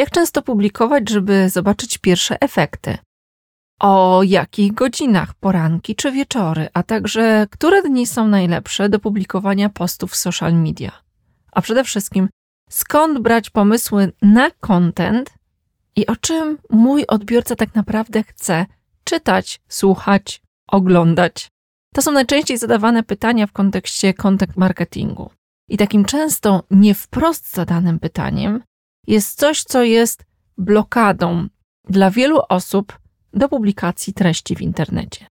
Jak często publikować, żeby zobaczyć pierwsze efekty? O jakich godzinach, poranki czy wieczory, a także które dni są najlepsze do publikowania postów w social media? A przede wszystkim, skąd brać pomysły na content i o czym mój odbiorca tak naprawdę chce czytać, słuchać, oglądać? To są najczęściej zadawane pytania w kontekście content marketingu. I takim często nie wprost zadanym pytaniem jest coś, co jest blokadą dla wielu osób do publikacji treści w internecie.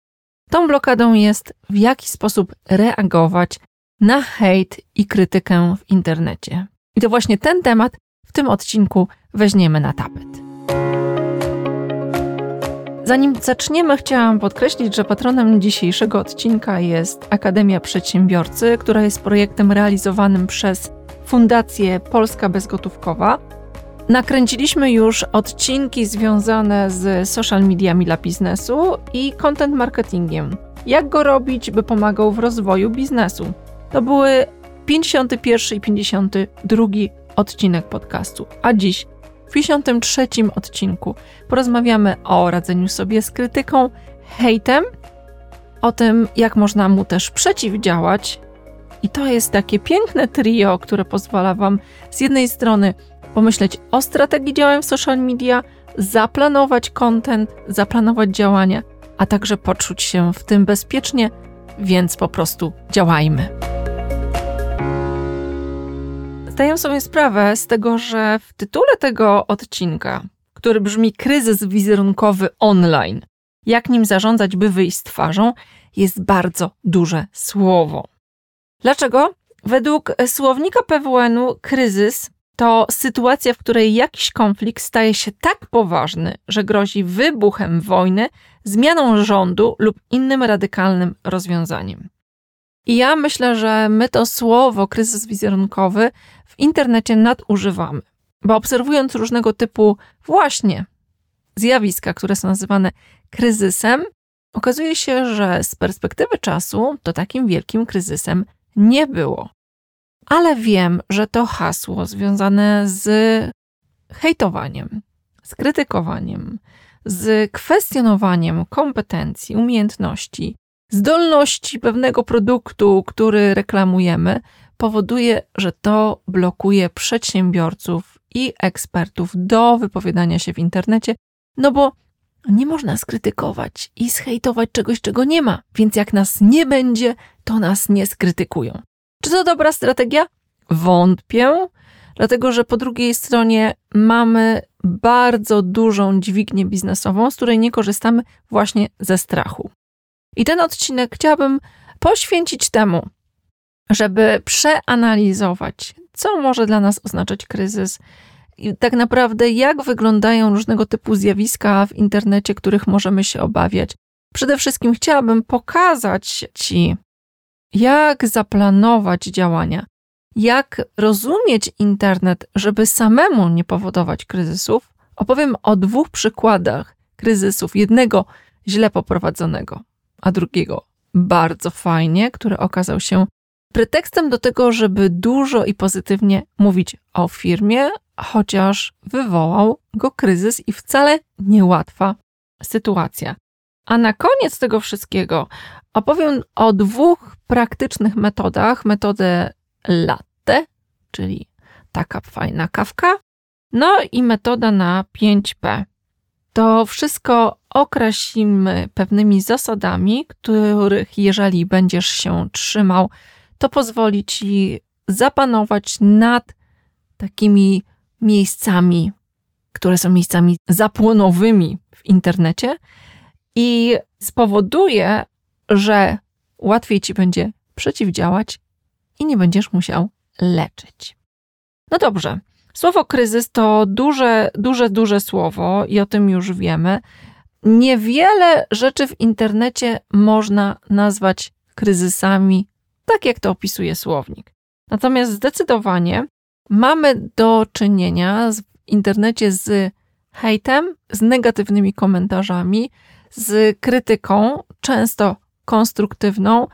Tą blokadą jest, w jaki sposób reagować na hejt i krytykę w internecie. I to właśnie ten temat w tym odcinku weźmiemy na tapet. Zanim zaczniemy, chciałam podkreślić, że patronem dzisiejszego odcinka jest Akademia Przedsiębiorcy, która jest projektem realizowanym przez Fundację Polska Bezgotówkowa. Nakręciliśmy już odcinki związane z social mediami dla biznesu i content marketingiem. Jak go robić, by pomagał w rozwoju biznesu? To były 51 i 52 odcinek podcastu, a dziś w 53 odcinku porozmawiamy o radzeniu sobie z krytyką, hejtem, o tym, jak można mu też przeciwdziałać. I to jest takie piękne trio, które pozwala Wam z jednej strony pomyśleć o strategii działań w social media, zaplanować content, zaplanować działania, a także poczuć się w tym bezpiecznie, więc po prostu działajmy. Zdaję sobie sprawę z tego, że w tytule tego odcinka, który brzmi Kryzys wizerunkowy online, jak nim zarządzać, by wyjść z twarzą, jest bardzo duże słowo. Dlaczego? Według słownika PWN-u kryzys to sytuacja, w której jakiś konflikt staje się tak poważny, że grozi wybuchem wojny, zmianą rządu lub innym radykalnym rozwiązaniem. I ja myślę, że my to słowo kryzys wizerunkowy w internecie nadużywamy, bo obserwując różnego typu właśnie zjawiska, które są nazywane kryzysem, okazuje się, że z perspektywy czasu to takim wielkim kryzysem nie było. Ale wiem, że to hasło związane z hejtowaniem, z krytykowaniem, z kwestionowaniem kompetencji, umiejętności, zdolności pewnego produktu, który reklamujemy, powoduje, że to blokuje przedsiębiorców i ekspertów do wypowiadania się w internecie, no bo nie można skrytykować i zhejtować czegoś, czego nie ma, więc jak nas nie będzie, to nas nie skrytykują. Czy to dobra strategia? Wątpię, dlatego że po drugiej stronie mamy bardzo dużą dźwignię biznesową, z której nie korzystamy właśnie ze strachu. I ten odcinek chciałabym poświęcić temu, żeby przeanalizować, co może dla nas oznaczać kryzys i tak naprawdę jak wyglądają różnego typu zjawiska w internecie, których możemy się obawiać. Przede wszystkim chciałabym pokazać Ci, jak zaplanować działania, jak rozumieć internet, żeby samemu nie powodować kryzysów. Opowiem o dwóch przykładach kryzysów. Jednego źle poprowadzonego, a drugiego bardzo fajnie, który okazał się pretekstem do tego, żeby dużo i pozytywnie mówić o firmie, chociaż wywołał go kryzys i wcale niełatwa sytuacja. A na koniec tego wszystkiego opowiem o dwóch praktycznych metodach. Metodę latte, czyli taka fajna kawka, no i metoda na 5P. To wszystko określimy pewnymi zasadami, których jeżeli będziesz się trzymał, to pozwoli ci zapanować nad takimi miejscami, które są miejscami zapłonowymi w internecie i spowoduje, że łatwiej ci będzie przeciwdziałać i nie będziesz musiał leczyć. No dobrze. Słowo kryzys to duże, duże, duże słowo i o tym już wiemy. Niewiele rzeczy w internecie można nazwać kryzysami, tak jak to opisuje słownik. Natomiast zdecydowanie mamy do czynienia w internecie z hejtem, z negatywnymi komentarzami, z krytyką, często konstruktywną,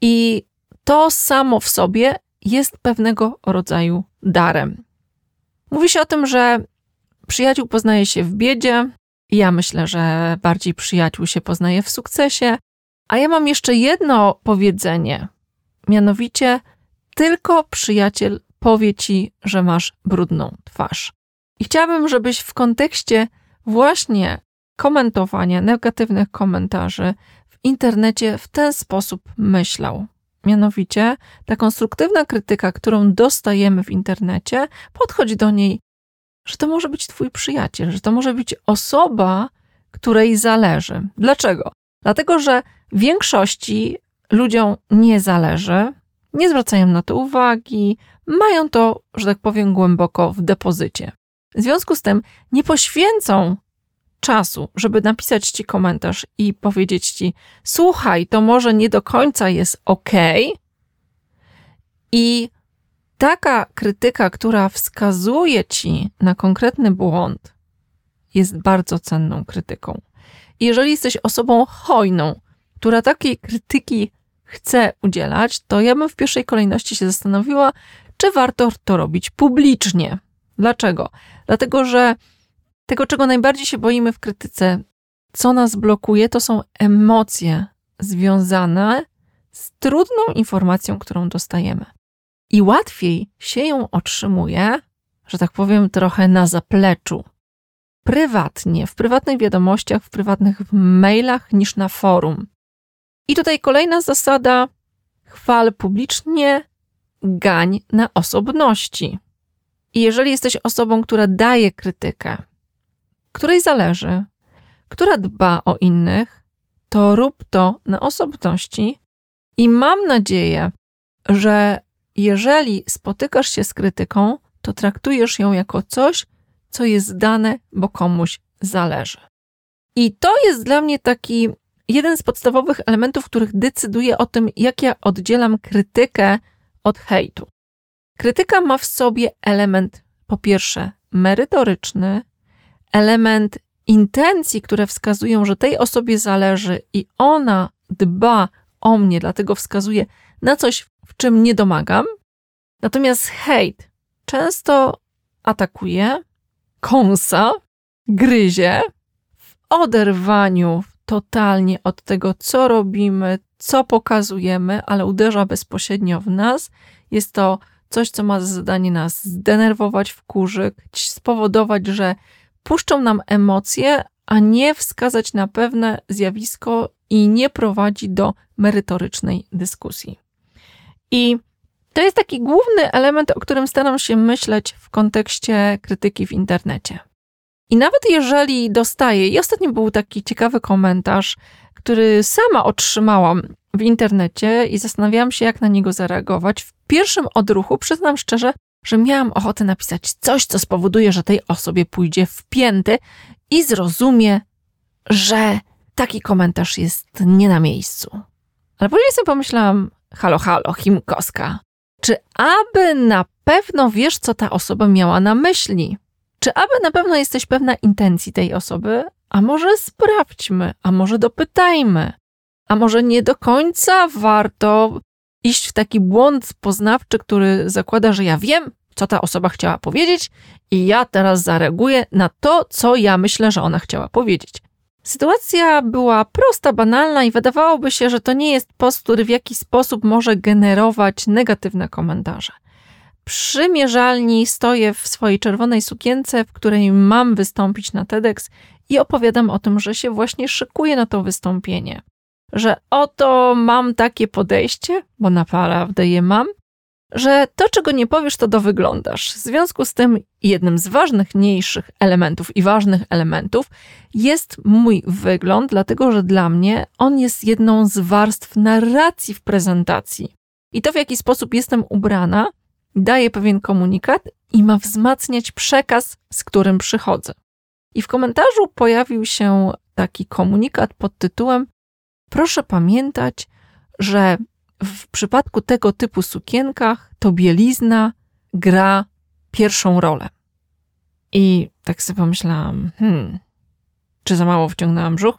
i to samo w sobie jest pewnego rodzaju darem. Mówi się o tym, że przyjaciół poznaje się w biedzie. Ja myślę, że bardziej przyjaciół się poznaje w sukcesie. A ja mam jeszcze jedno powiedzenie. Mianowicie, tylko przyjaciel powie ci, że masz brudną twarz. I chciałabym, żebyś w kontekście właśnie komentowania negatywnych komentarzy internecie w ten sposób myślał. Mianowicie ta konstruktywna krytyka, którą dostajemy w internecie, podchodzi do niej, że to może być Twój przyjaciel, że to może być osoba, której zależy. Dlaczego? Dlatego, że większości ludziom nie zależy, nie zwracają na to uwagi, mają to, że tak powiem, głęboko w depozycie. W związku z tym nie poświęcą czasu, żeby napisać ci komentarz i powiedzieć ci: Słuchaj, to może nie do końca jest ok. I taka krytyka, która wskazuje ci na konkretny błąd, jest bardzo cenną krytyką. Jeżeli jesteś osobą hojną, która takiej krytyki chce udzielać, to ja bym w pierwszej kolejności się zastanowiła, czy warto to robić publicznie. Dlaczego? Dlatego, że tego, czego najbardziej się boimy w krytyce, co nas blokuje, to są emocje związane z trudną informacją, którą dostajemy. I łatwiej się ją otrzymuje, że tak powiem, trochę na zapleczu. Prywatnie, w prywatnych wiadomościach, w prywatnych mailach, niż na forum. I tutaj kolejna zasada: chwal publicznie, gań na osobności. I jeżeli jesteś osobą, która daje krytykę, której zależy, która dba o innych, to rób to na osobności i mam nadzieję, że jeżeli spotykasz się z krytyką, to traktujesz ją jako coś, co jest dane, bo komuś zależy. I to jest dla mnie taki jeden z podstawowych elementów, których decyduje o tym, jak ja oddzielam krytykę od hejtu. Krytyka ma w sobie element, po pierwsze, merytoryczny, element intencji, które wskazują, że tej osobie zależy i ona dba o mnie, dlatego wskazuje na coś, w czym nie domagam. Natomiast hejt często atakuje, kąsa, gryzie w oderwaniu totalnie od tego, co robimy, co pokazujemy, ale uderza bezpośrednio w nas. Jest to coś, co ma za zadanie nas zdenerwować, wkurzyć, spowodować, że puszczą nam emocje, a nie wskazać na pewne zjawisko i nie prowadzi do merytorycznej dyskusji. I to jest taki główny element, o którym staram się myśleć w kontekście krytyki w internecie. I nawet jeżeli dostaję, i ostatnio był taki ciekawy komentarz, który sama otrzymałam w internecie i zastanawiałam się, jak na niego zareagować. W pierwszym odruchu, przyznam szczerze, że miałam ochotę napisać coś, co spowoduje, że tej osobie pójdzie w pięty i zrozumie, że taki komentarz jest nie na miejscu. Ale później sobie pomyślałam, halo, halo, Chimkowska, czy aby na pewno wiesz, co ta osoba miała na myśli? Czy aby na pewno jesteś pewna intencji tej osoby? A może sprawdźmy, a może dopytajmy, a może nie do końca warto iść w taki błąd poznawczy, który zakłada, że ja wiem, co ta osoba chciała powiedzieć, i ja teraz zareaguję na to, co ja myślę, że ona chciała powiedzieć. Sytuacja była prosta, banalna i wydawałoby się, że to nie jest post, który w jakiś sposób może generować negatywne komentarze. Przy mierzalni stoję w swojej czerwonej sukience, w której mam wystąpić na TEDx i opowiadam o tym, że się właśnie szykuję na to wystąpienie. Że oto mam takie podejście, bo naprawdę je mam, że to, czego nie powiesz, to dowyglądasz. W związku z tym, jednym z ważniejszych elementów i ważnych elementów jest mój wygląd, dlatego że dla mnie on jest jedną z warstw narracji w prezentacji. I to, w jaki sposób jestem ubrana, daje pewien komunikat i ma wzmacniać przekaz, z którym przychodzę. I w komentarzu pojawił się taki komunikat pod tytułem: Proszę pamiętać, że w przypadku tego typu sukienkach to bielizna gra pierwszą rolę. I tak sobie pomyślałam, hmm, czy za mało wciągnęłam brzuch?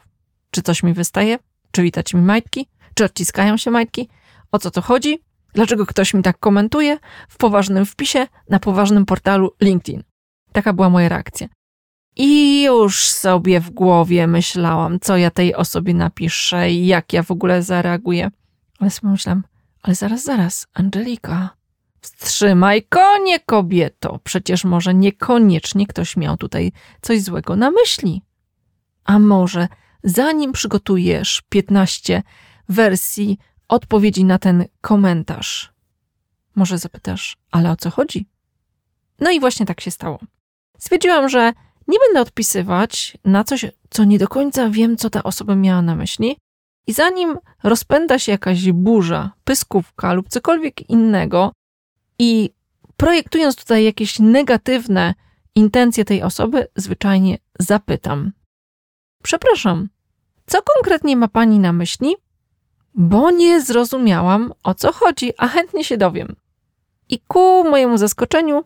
Czy coś mi wystaje? Czy widać mi majtki? Czy odciskają się majtki? O co to chodzi? Dlaczego ktoś mi tak komentuje w poważnym wpisie na poważnym portalu LinkedIn? Taka była moja reakcja. I już sobie w głowie myślałam, co ja tej osobie napiszę i jak ja w ogóle zareaguję. Ale sobie myślałam, ale zaraz, zaraz, Angelika, wstrzymaj konie, kobieto. Przecież może niekoniecznie ktoś miał tutaj coś złego na myśli. A może zanim przygotujesz 15 wersji odpowiedzi na ten komentarz, może zapytasz, ale o co chodzi? No i właśnie tak się stało. Stwierdziłam, że nie będę odpisywać na coś, co nie do końca wiem, co ta osoba miała na myśli. I zanim rozpęda się jakaś burza, pyskówka lub cokolwiek innego, i projektując tutaj jakieś negatywne intencje tej osoby, zwyczajnie zapytam: Przepraszam, co konkretnie ma pani na myśli? Bo nie zrozumiałam o co chodzi, a chętnie się dowiem. I ku mojemu zaskoczeniu,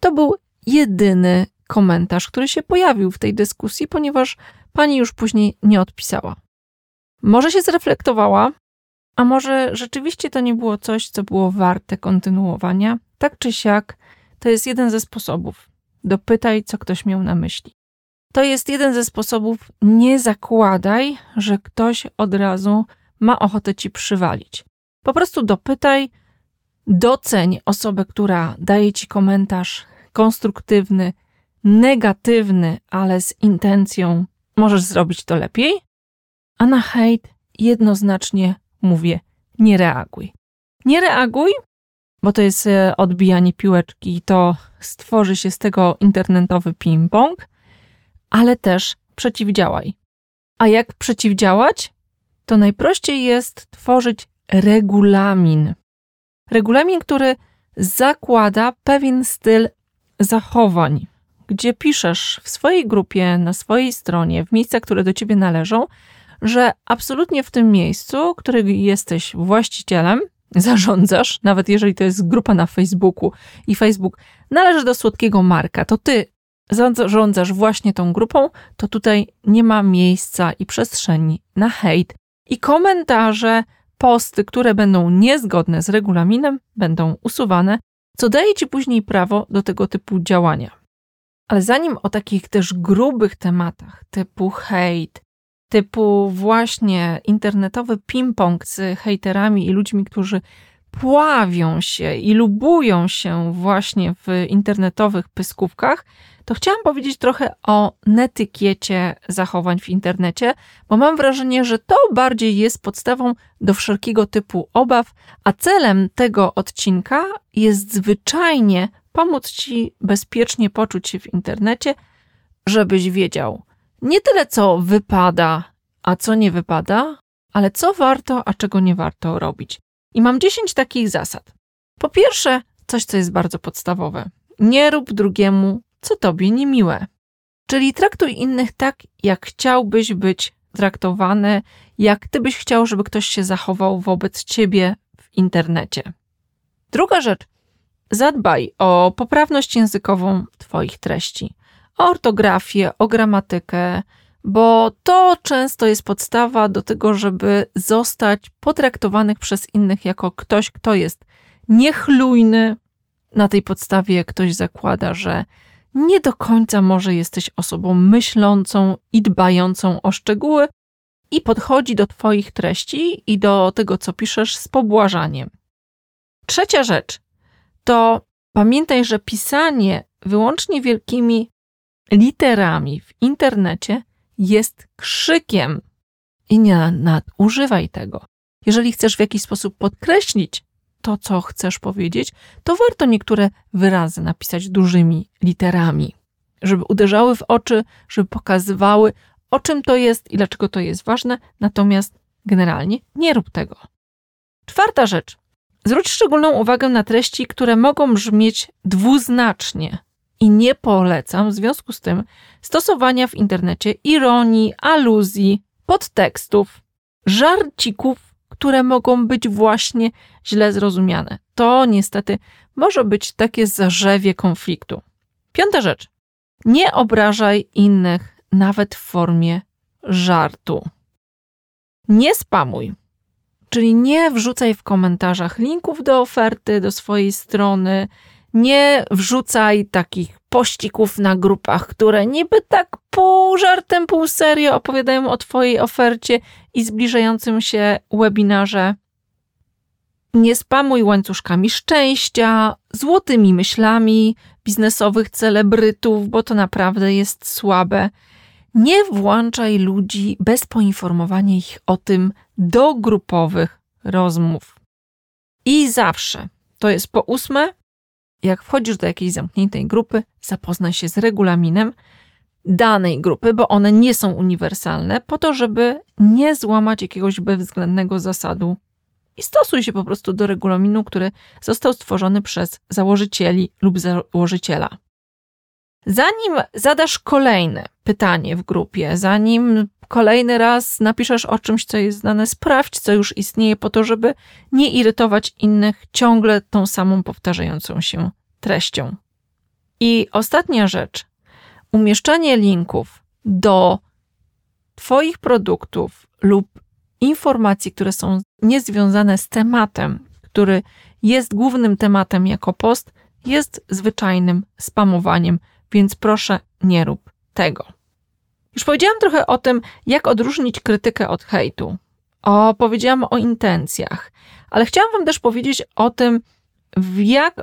to był jedyny komentarz, który się pojawił w tej dyskusji, ponieważ pani już później nie odpisała. Może się zreflektowała, a może rzeczywiście to nie było coś, co było warte kontynuowania. Tak czy siak, to jest jeden ze sposobów. Dopytaj, co ktoś miał na myśli. To jest jeden ze sposobów. Nie zakładaj, że ktoś od razu ma ochotę ci przywalić. Po prostu dopytaj, doceń osobę, która daje ci komentarz konstruktywny, negatywny, ale z intencją możesz zrobić to lepiej. A na hejt jednoznacznie mówię: nie reaguj. Nie reaguj, bo to jest e, odbijanie piłeczki i to stworzy się z tego internetowy ping-pong, ale też przeciwdziałaj. A jak przeciwdziałać? To najprościej jest tworzyć regulamin. Regulamin, który zakłada pewien styl zachowań, gdzie piszesz w swojej grupie, na swojej stronie, w miejscach, które do ciebie należą, że absolutnie w tym miejscu, którego jesteś właścicielem, zarządzasz, nawet jeżeli to jest grupa na Facebooku i Facebook należy do słodkiego Marka, to ty zarządzasz właśnie tą grupą, to tutaj nie ma miejsca i przestrzeni na hejt i komentarze, posty, które będą niezgodne z regulaminem, będą usuwane, co daje ci później prawo do tego typu działania. Ale zanim o takich też grubych tematach, typu hejt, typu właśnie internetowy ping-pong z hejterami i ludźmi, którzy pławią się i lubują się właśnie w internetowych pyskówkach, to chciałam powiedzieć trochę o netykiecie zachowań w internecie, bo mam wrażenie, że to bardziej jest podstawą do wszelkiego typu obaw, a celem tego odcinka jest zwyczajnie pomóc Ci bezpiecznie poczuć się w internecie, żebyś wiedział nie tyle, co wypada, a co nie wypada, ale co warto, a czego nie warto robić. I mam 10 takich zasad. Po pierwsze, coś, co jest bardzo podstawowe. Nie rób drugiemu, co tobie niemiłe. Czyli traktuj innych tak, jak chciałbyś być traktowany, jak ty byś chciał, żeby ktoś się zachował wobec ciebie w internecie. Druga rzecz. Zadbaj o poprawność językową Twoich treści, o ortografię, o gramatykę, bo to często jest podstawa do tego, żeby zostać potraktowanych przez innych jako ktoś, kto jest niechlujny. Na tej podstawie ktoś zakłada, że nie do końca może jesteś osobą myślącą i dbającą o szczegóły i podchodzi do Twoich treści i do tego, co piszesz, z pobłażaniem. Trzecia rzecz to pamiętaj, że pisanie wyłącznie wielkimi literami w internecie jest krzykiem i nie nadużywaj tego. Jeżeli chcesz w jakiś sposób podkreślić to, co chcesz powiedzieć, to warto niektóre wyrazy napisać dużymi literami, żeby uderzały w oczy, żeby pokazywały, o czym to jest i dlaczego to jest ważne, natomiast generalnie nie rób tego. Czwarta rzecz. Zwróć szczególną uwagę na treści, które mogą brzmieć dwuznacznie i nie polecam w związku z tym stosowania w internecie ironii, aluzji, podtekstów, żarcików, które mogą być właśnie źle zrozumiane. To niestety może być takie zarzewie konfliktu. Piąta rzecz. Nie obrażaj innych nawet w formie żartu. Nie spamuj. Czyli nie wrzucaj w komentarzach linków do oferty, do swojej strony, Nie wrzucaj takich pościgów na grupach, które niby tak pół żartem, pół serio opowiadają o Twojej ofercie i zbliżającym się webinarze. Nie spamuj łańcuszkami szczęścia, złotymi myślami biznesowych celebrytów, bo to naprawdę jest słabe. Nie włączaj ludzi bez poinformowania ich o tym do grupowych rozmów. I zawsze, to jest po ósme, jak wchodzisz do jakiejś zamkniętej grupy, zapoznaj się z regulaminem danej grupy, bo one nie są uniwersalne, po to, żeby nie złamać jakiegoś bezwzględnego zasadu. I stosuj się po prostu do regulaminu, który został stworzony przez założycieli lub założyciela. Zanim zadasz kolejne pytanie w grupie, zanim kolejny raz napiszesz o czymś, co jest znane, sprawdź, co już istnieje, po to, żeby nie irytować innych ciągle tą samą powtarzającą się treścią. I ostatnia rzecz. Umieszczanie linków do Twoich produktów lub informacji, które są niezwiązane z tematem, który jest głównym tematem jako post, jest zwyczajnym spamowaniem, więc proszę nie rób tego. Już powiedziałam trochę o tym, jak odróżnić krytykę od hejtu. O, powiedziałam o intencjach, ale chciałam Wam też powiedzieć o tym, jak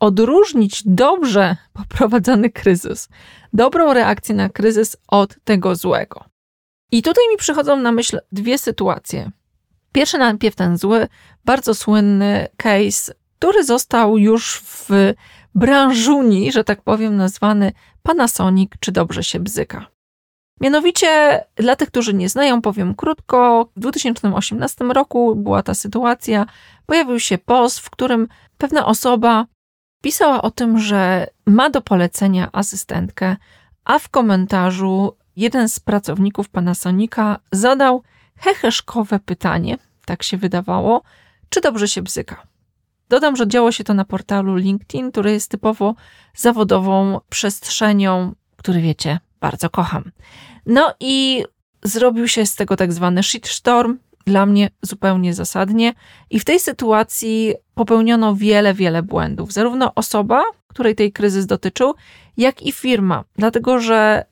odróżnić dobrze poprowadzony kryzys, dobrą reakcję na kryzys od tego złego. I tutaj mi przychodzą na myśl dwie sytuacje. Pierwszy najpierw ten zły, bardzo słynny case, który został już w branżuni, że tak powiem, nazwany Panasonic, czy dobrze się bzyka. Mianowicie, dla tych, którzy nie znają, powiem krótko, w 2018 roku była ta sytuacja, pojawił się post, w którym pewna osoba pisała o tym, że ma do polecenia asystentkę, a w komentarzu jeden z pracowników Panasonica zadał heheszkowe pytanie, tak się wydawało, czy dobrze się bzyka. Dodam, że działo się to na portalu LinkedIn, który jest typowo zawodową przestrzenią, który wiecie, bardzo kocham. No i zrobił się z tego tak zwany shitstorm, dla mnie zupełnie zasadnie. I w tej sytuacji popełniono wiele, wiele błędów. Zarówno osoba, której tej kryzys dotyczył, jak i firma. Dlatego, że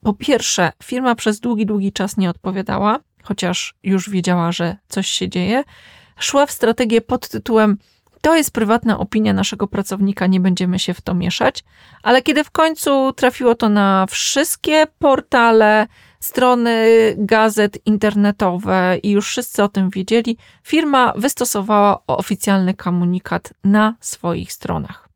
po pierwsze, firma przez długi, długi czas nie odpowiadała, chociaż już wiedziała, że coś się dzieje. Szła w strategię pod tytułem to jest prywatna opinia naszego pracownika, nie będziemy się w to mieszać. Ale kiedy w końcu trafiło to na wszystkie portale, strony gazet internetowe i już wszyscy o tym wiedzieli, firma wystosowała oficjalny komunikat na swoich stronach.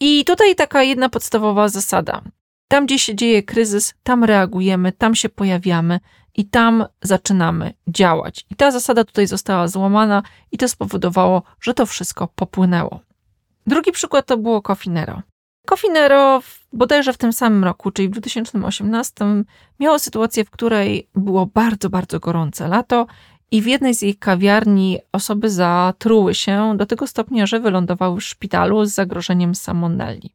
I tutaj taka jedna podstawowa zasada. Tam, gdzie się dzieje kryzys, tam reagujemy, tam się pojawiamy i tam zaczynamy działać. I ta zasada tutaj została złamana i to spowodowało, że to wszystko popłynęło. Drugi przykład to było Cofinero. Cofinero bodajże w tym samym roku, czyli w 2018, miało sytuację, w której było bardzo, bardzo gorące lato i w jednej z jej kawiarni osoby zatruły się do tego stopnia, że wylądowały w szpitalu z zagrożeniem salmonelli.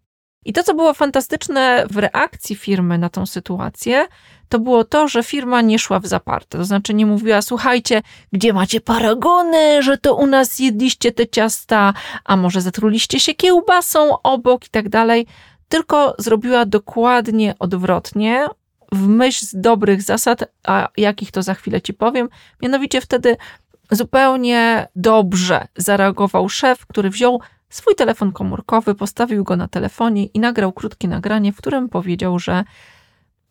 I to, co było fantastyczne w reakcji firmy na tą sytuację, to było to, że firma nie szła w zaparte. To znaczy nie mówiła, słuchajcie, gdzie macie paragony, że to u nas jedliście te ciasta, a może zatruliście się kiełbasą obok i tak dalej. Tylko zrobiła dokładnie odwrotnie, w myśl z dobrych zasad, a jakich to za chwilę ci powiem. Mianowicie wtedy zupełnie dobrze zareagował szef, który wziął swój telefon komórkowy, postawił go na telefonie i nagrał krótkie nagranie, w którym powiedział, że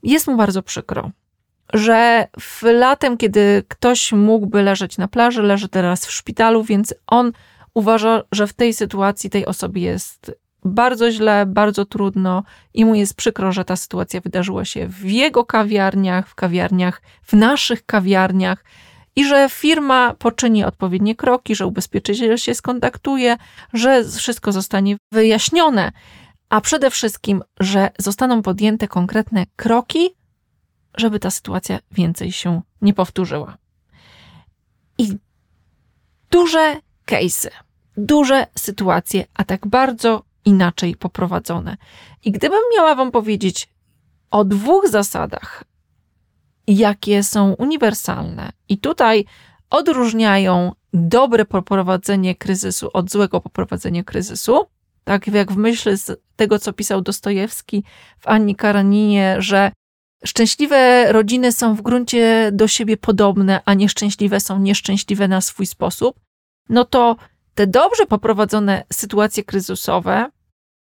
jest mu bardzo przykro, że w latem, kiedy ktoś mógłby leżeć na plaży, leży teraz w szpitalu, więc on uważa, że w tej sytuacji tej osobie jest bardzo źle, bardzo trudno i mu jest przykro, że ta sytuacja wydarzyła się w jego kawiarniach, w kawiarniach, w naszych kawiarniach i że firma poczyni odpowiednie kroki, że ubezpieczyciel się skontaktuje, że wszystko zostanie wyjaśnione, a przede wszystkim, że zostaną podjęte konkretne kroki, żeby ta sytuacja więcej się nie powtórzyła. I duże case'y, duże sytuacje, a tak bardzo inaczej poprowadzone. I gdybym miała Wam powiedzieć o dwóch zasadach, jakie są uniwersalne. I tutaj odróżniają dobre poprowadzenie kryzysu od złego poprowadzenia kryzysu, Tak jak w myśl z tego, co pisał Dostojewski w Anni Karaninie, że szczęśliwe rodziny są w gruncie do siebie podobne, a nieszczęśliwe są nieszczęśliwe na swój sposób, no to te dobrze poprowadzone sytuacje kryzysowe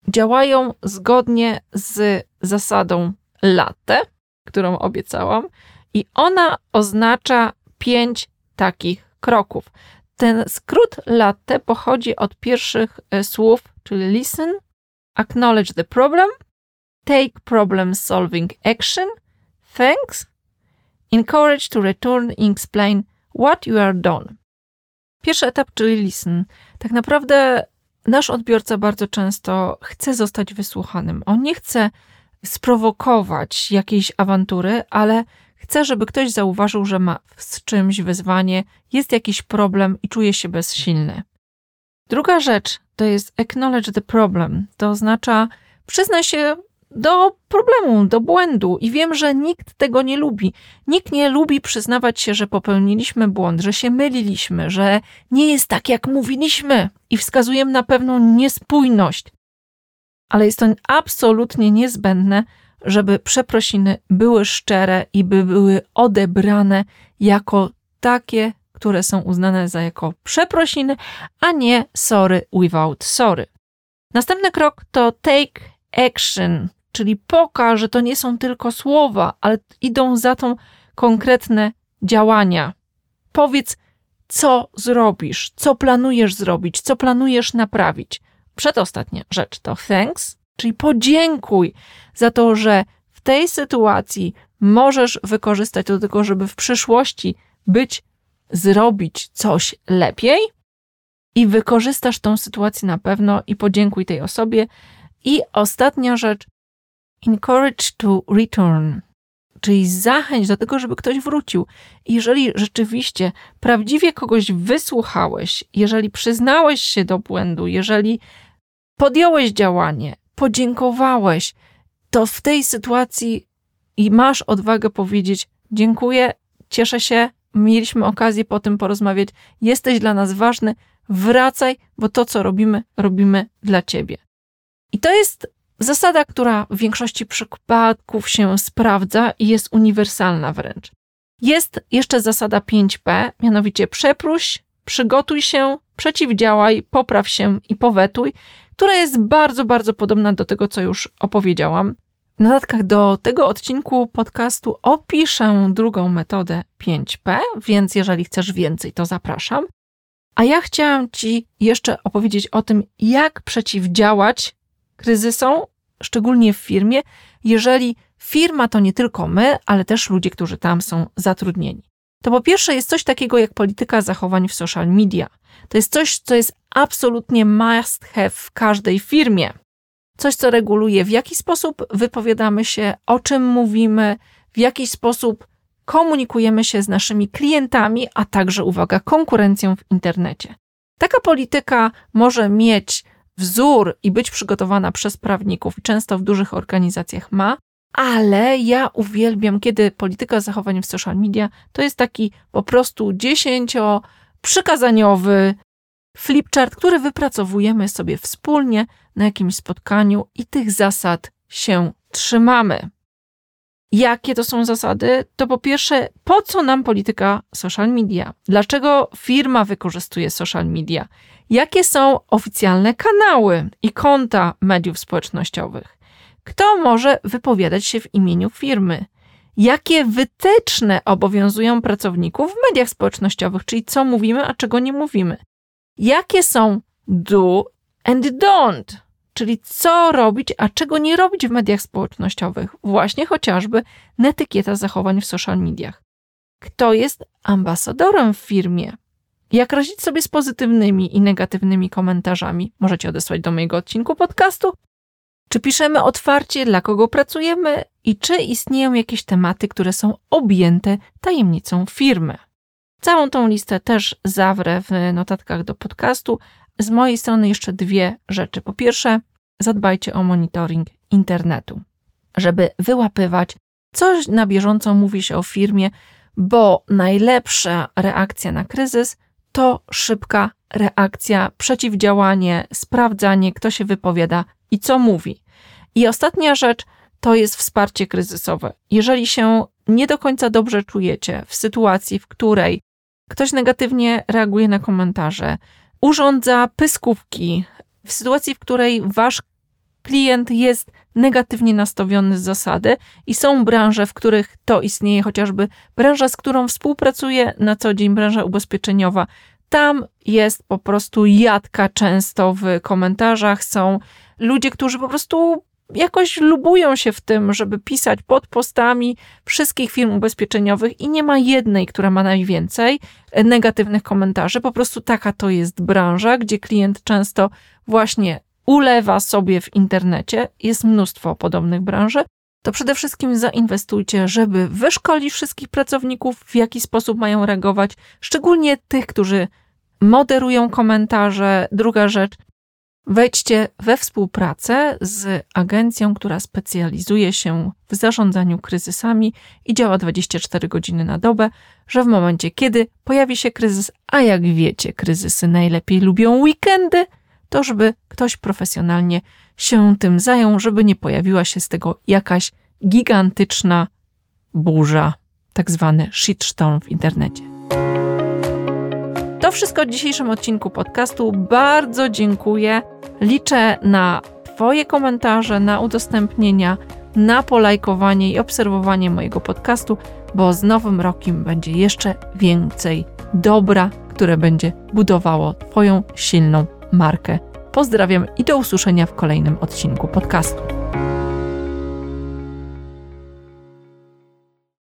działają zgodnie z zasadą latte, którą obiecałam, i ona oznacza pięć takich kroków. Ten skrót latte pochodzi od pierwszych e, słów, czyli listen, acknowledge the problem, take problem solving action, thanks, encourage to return and explain what you are done. Pierwszy etap, czyli listen. Tak naprawdę nasz odbiorca bardzo często chce zostać wysłuchanym. On nie chce sprowokować jakiejś awantury, ale chce, żeby ktoś zauważył, że ma z czymś wyzwanie, jest jakiś problem i czuje się bezsilny. Druga rzecz to jest acknowledge the problem. To oznacza przyznaj się do problemu, do błędu i wiem, że nikt tego nie lubi. Nikt nie lubi przyznawać się, że popełniliśmy błąd, że się myliliśmy, że nie jest tak, jak mówiliśmy i wskazujemy na pewną niespójność. Ale jest to absolutnie niezbędne, żeby przeprosiny były szczere i by były odebrane jako takie, które są uznane za jako przeprosiny, a nie sorry without sorry. Następny krok to take action, czyli pokaż, że to nie są tylko słowa, ale idą za tą konkretne działania. Powiedz, co zrobisz, co planujesz zrobić, co planujesz naprawić. Przedostatnia rzecz to thanks, czyli podziękuj za to, że w tej sytuacji możesz wykorzystać do tego, żeby w przyszłości być, zrobić coś lepiej i wykorzystasz tą sytuację na pewno i podziękuj tej osobie. I ostatnia rzecz, encourage to return, czyli zachęć do tego, żeby ktoś wrócił. Jeżeli rzeczywiście prawdziwie kogoś wysłuchałeś, jeżeli przyznałeś się do błędu, jeżeli podjąłeś działanie, podziękowałeś, to w tej sytuacji i masz odwagę powiedzieć: Dziękuję, cieszę się, mieliśmy okazję po tym porozmawiać, jesteś dla nas ważny, wracaj, bo to, co robimy, robimy dla ciebie. I to jest zasada, która w większości przypadków się sprawdza i jest uniwersalna wręcz. Jest jeszcze zasada 5P, mianowicie przeproś, przygotuj się, przeciwdziałaj, popraw się i powetuj, która jest bardzo, bardzo podobna do tego, co już opowiedziałam. W notatkach do tego odcinku podcastu opiszę drugą metodę 5P, więc jeżeli chcesz więcej, to zapraszam. A ja chciałam Ci jeszcze opowiedzieć o tym, jak przeciwdziałać kryzysom, szczególnie w firmie, jeżeli firma to nie tylko my, ale też ludzie, którzy tam są zatrudnieni. To po pierwsze jest coś takiego jak polityka zachowań w social media. To jest coś, co jest absolutnie must have w każdej firmie. Coś, co reguluje, w jaki sposób wypowiadamy się, o czym mówimy, w jaki sposób komunikujemy się z naszymi klientami, a także, uwaga, konkurencją w internecie. Taka polityka może mieć wzór i być przygotowana przez prawników, często w dużych organizacjach ma, ale ja uwielbiam, kiedy polityka zachowań w social media to jest taki po prostu dziesięcio przykazaniowy flipchart, który wypracowujemy sobie wspólnie na jakimś spotkaniu i tych zasad się trzymamy. Jakie to są zasady? To po pierwsze, po co nam polityka social media? Dlaczego firma wykorzystuje social media? Jakie są oficjalne kanały i konta mediów społecznościowych? Kto może wypowiadać się w imieniu firmy? Jakie wytyczne obowiązują pracowników w mediach społecznościowych, czyli co mówimy, a czego nie mówimy? Jakie są do and don't, czyli co robić, a czego nie robić w mediach społecznościowych, właśnie chociażby netykieta zachowań w social mediach. Kto jest ambasadorem w firmie? Jak radzić sobie z pozytywnymi i negatywnymi komentarzami? Możecie odesłać do mojego odcinku podcastu. Czy piszemy otwarcie, dla kogo pracujemy i czy istnieją jakieś tematy, które są objęte tajemnicą firmy? Całą tą listę też zawrę w notatkach do podcastu. Z mojej strony jeszcze dwie rzeczy. Po pierwsze, zadbajcie o monitoring internetu, żeby wyłapywać, coś na bieżąco mówi się o firmie, bo najlepsza reakcja na kryzys to szybka reakcja, przeciwdziałanie, sprawdzanie, kto się wypowiada i co mówi. I ostatnia rzecz to jest wsparcie kryzysowe. Jeżeli się nie do końca dobrze czujecie w sytuacji, w której ktoś negatywnie reaguje na komentarze, urządza pyskówki, w sytuacji, w której wasz klient jest negatywnie nastawiony z zasady i są branże, w których to istnieje, chociażby branża, z którą współpracuję na co dzień, branża ubezpieczeniowa. Tam jest po prostu jadka często w komentarzach. Są ludzie, którzy po prostu jakoś lubują się w tym, żeby pisać pod postami wszystkich firm ubezpieczeniowych i nie ma jednej, która ma najwięcej negatywnych komentarzy. Po prostu taka to jest branża, gdzie klient często właśnie ulewa sobie w internecie. Jest mnóstwo podobnych branży. To przede wszystkim zainwestujcie, żeby wyszkolić wszystkich pracowników, w jaki sposób mają reagować, szczególnie tych, którzy moderują komentarze. Druga rzecz, Wejdźcie we współpracę z agencją, która specjalizuje się w zarządzaniu kryzysami i działa 24 godziny na dobę, że w momencie, kiedy pojawi się kryzys, a jak wiecie, kryzysy najlepiej lubią weekendy, to żeby ktoś profesjonalnie się tym zajął, żeby nie pojawiła się z tego jakaś gigantyczna burza, tak zwany shitstorm w internecie. To wszystko w dzisiejszym odcinku podcastu. Bardzo dziękuję. Liczę na Twoje komentarze, na udostępnienia, na polajkowanie i obserwowanie mojego podcastu, bo z nowym rokiem będzie jeszcze więcej dobra, które będzie budowało Twoją silną markę. Pozdrawiam i do usłyszenia w kolejnym odcinku podcastu.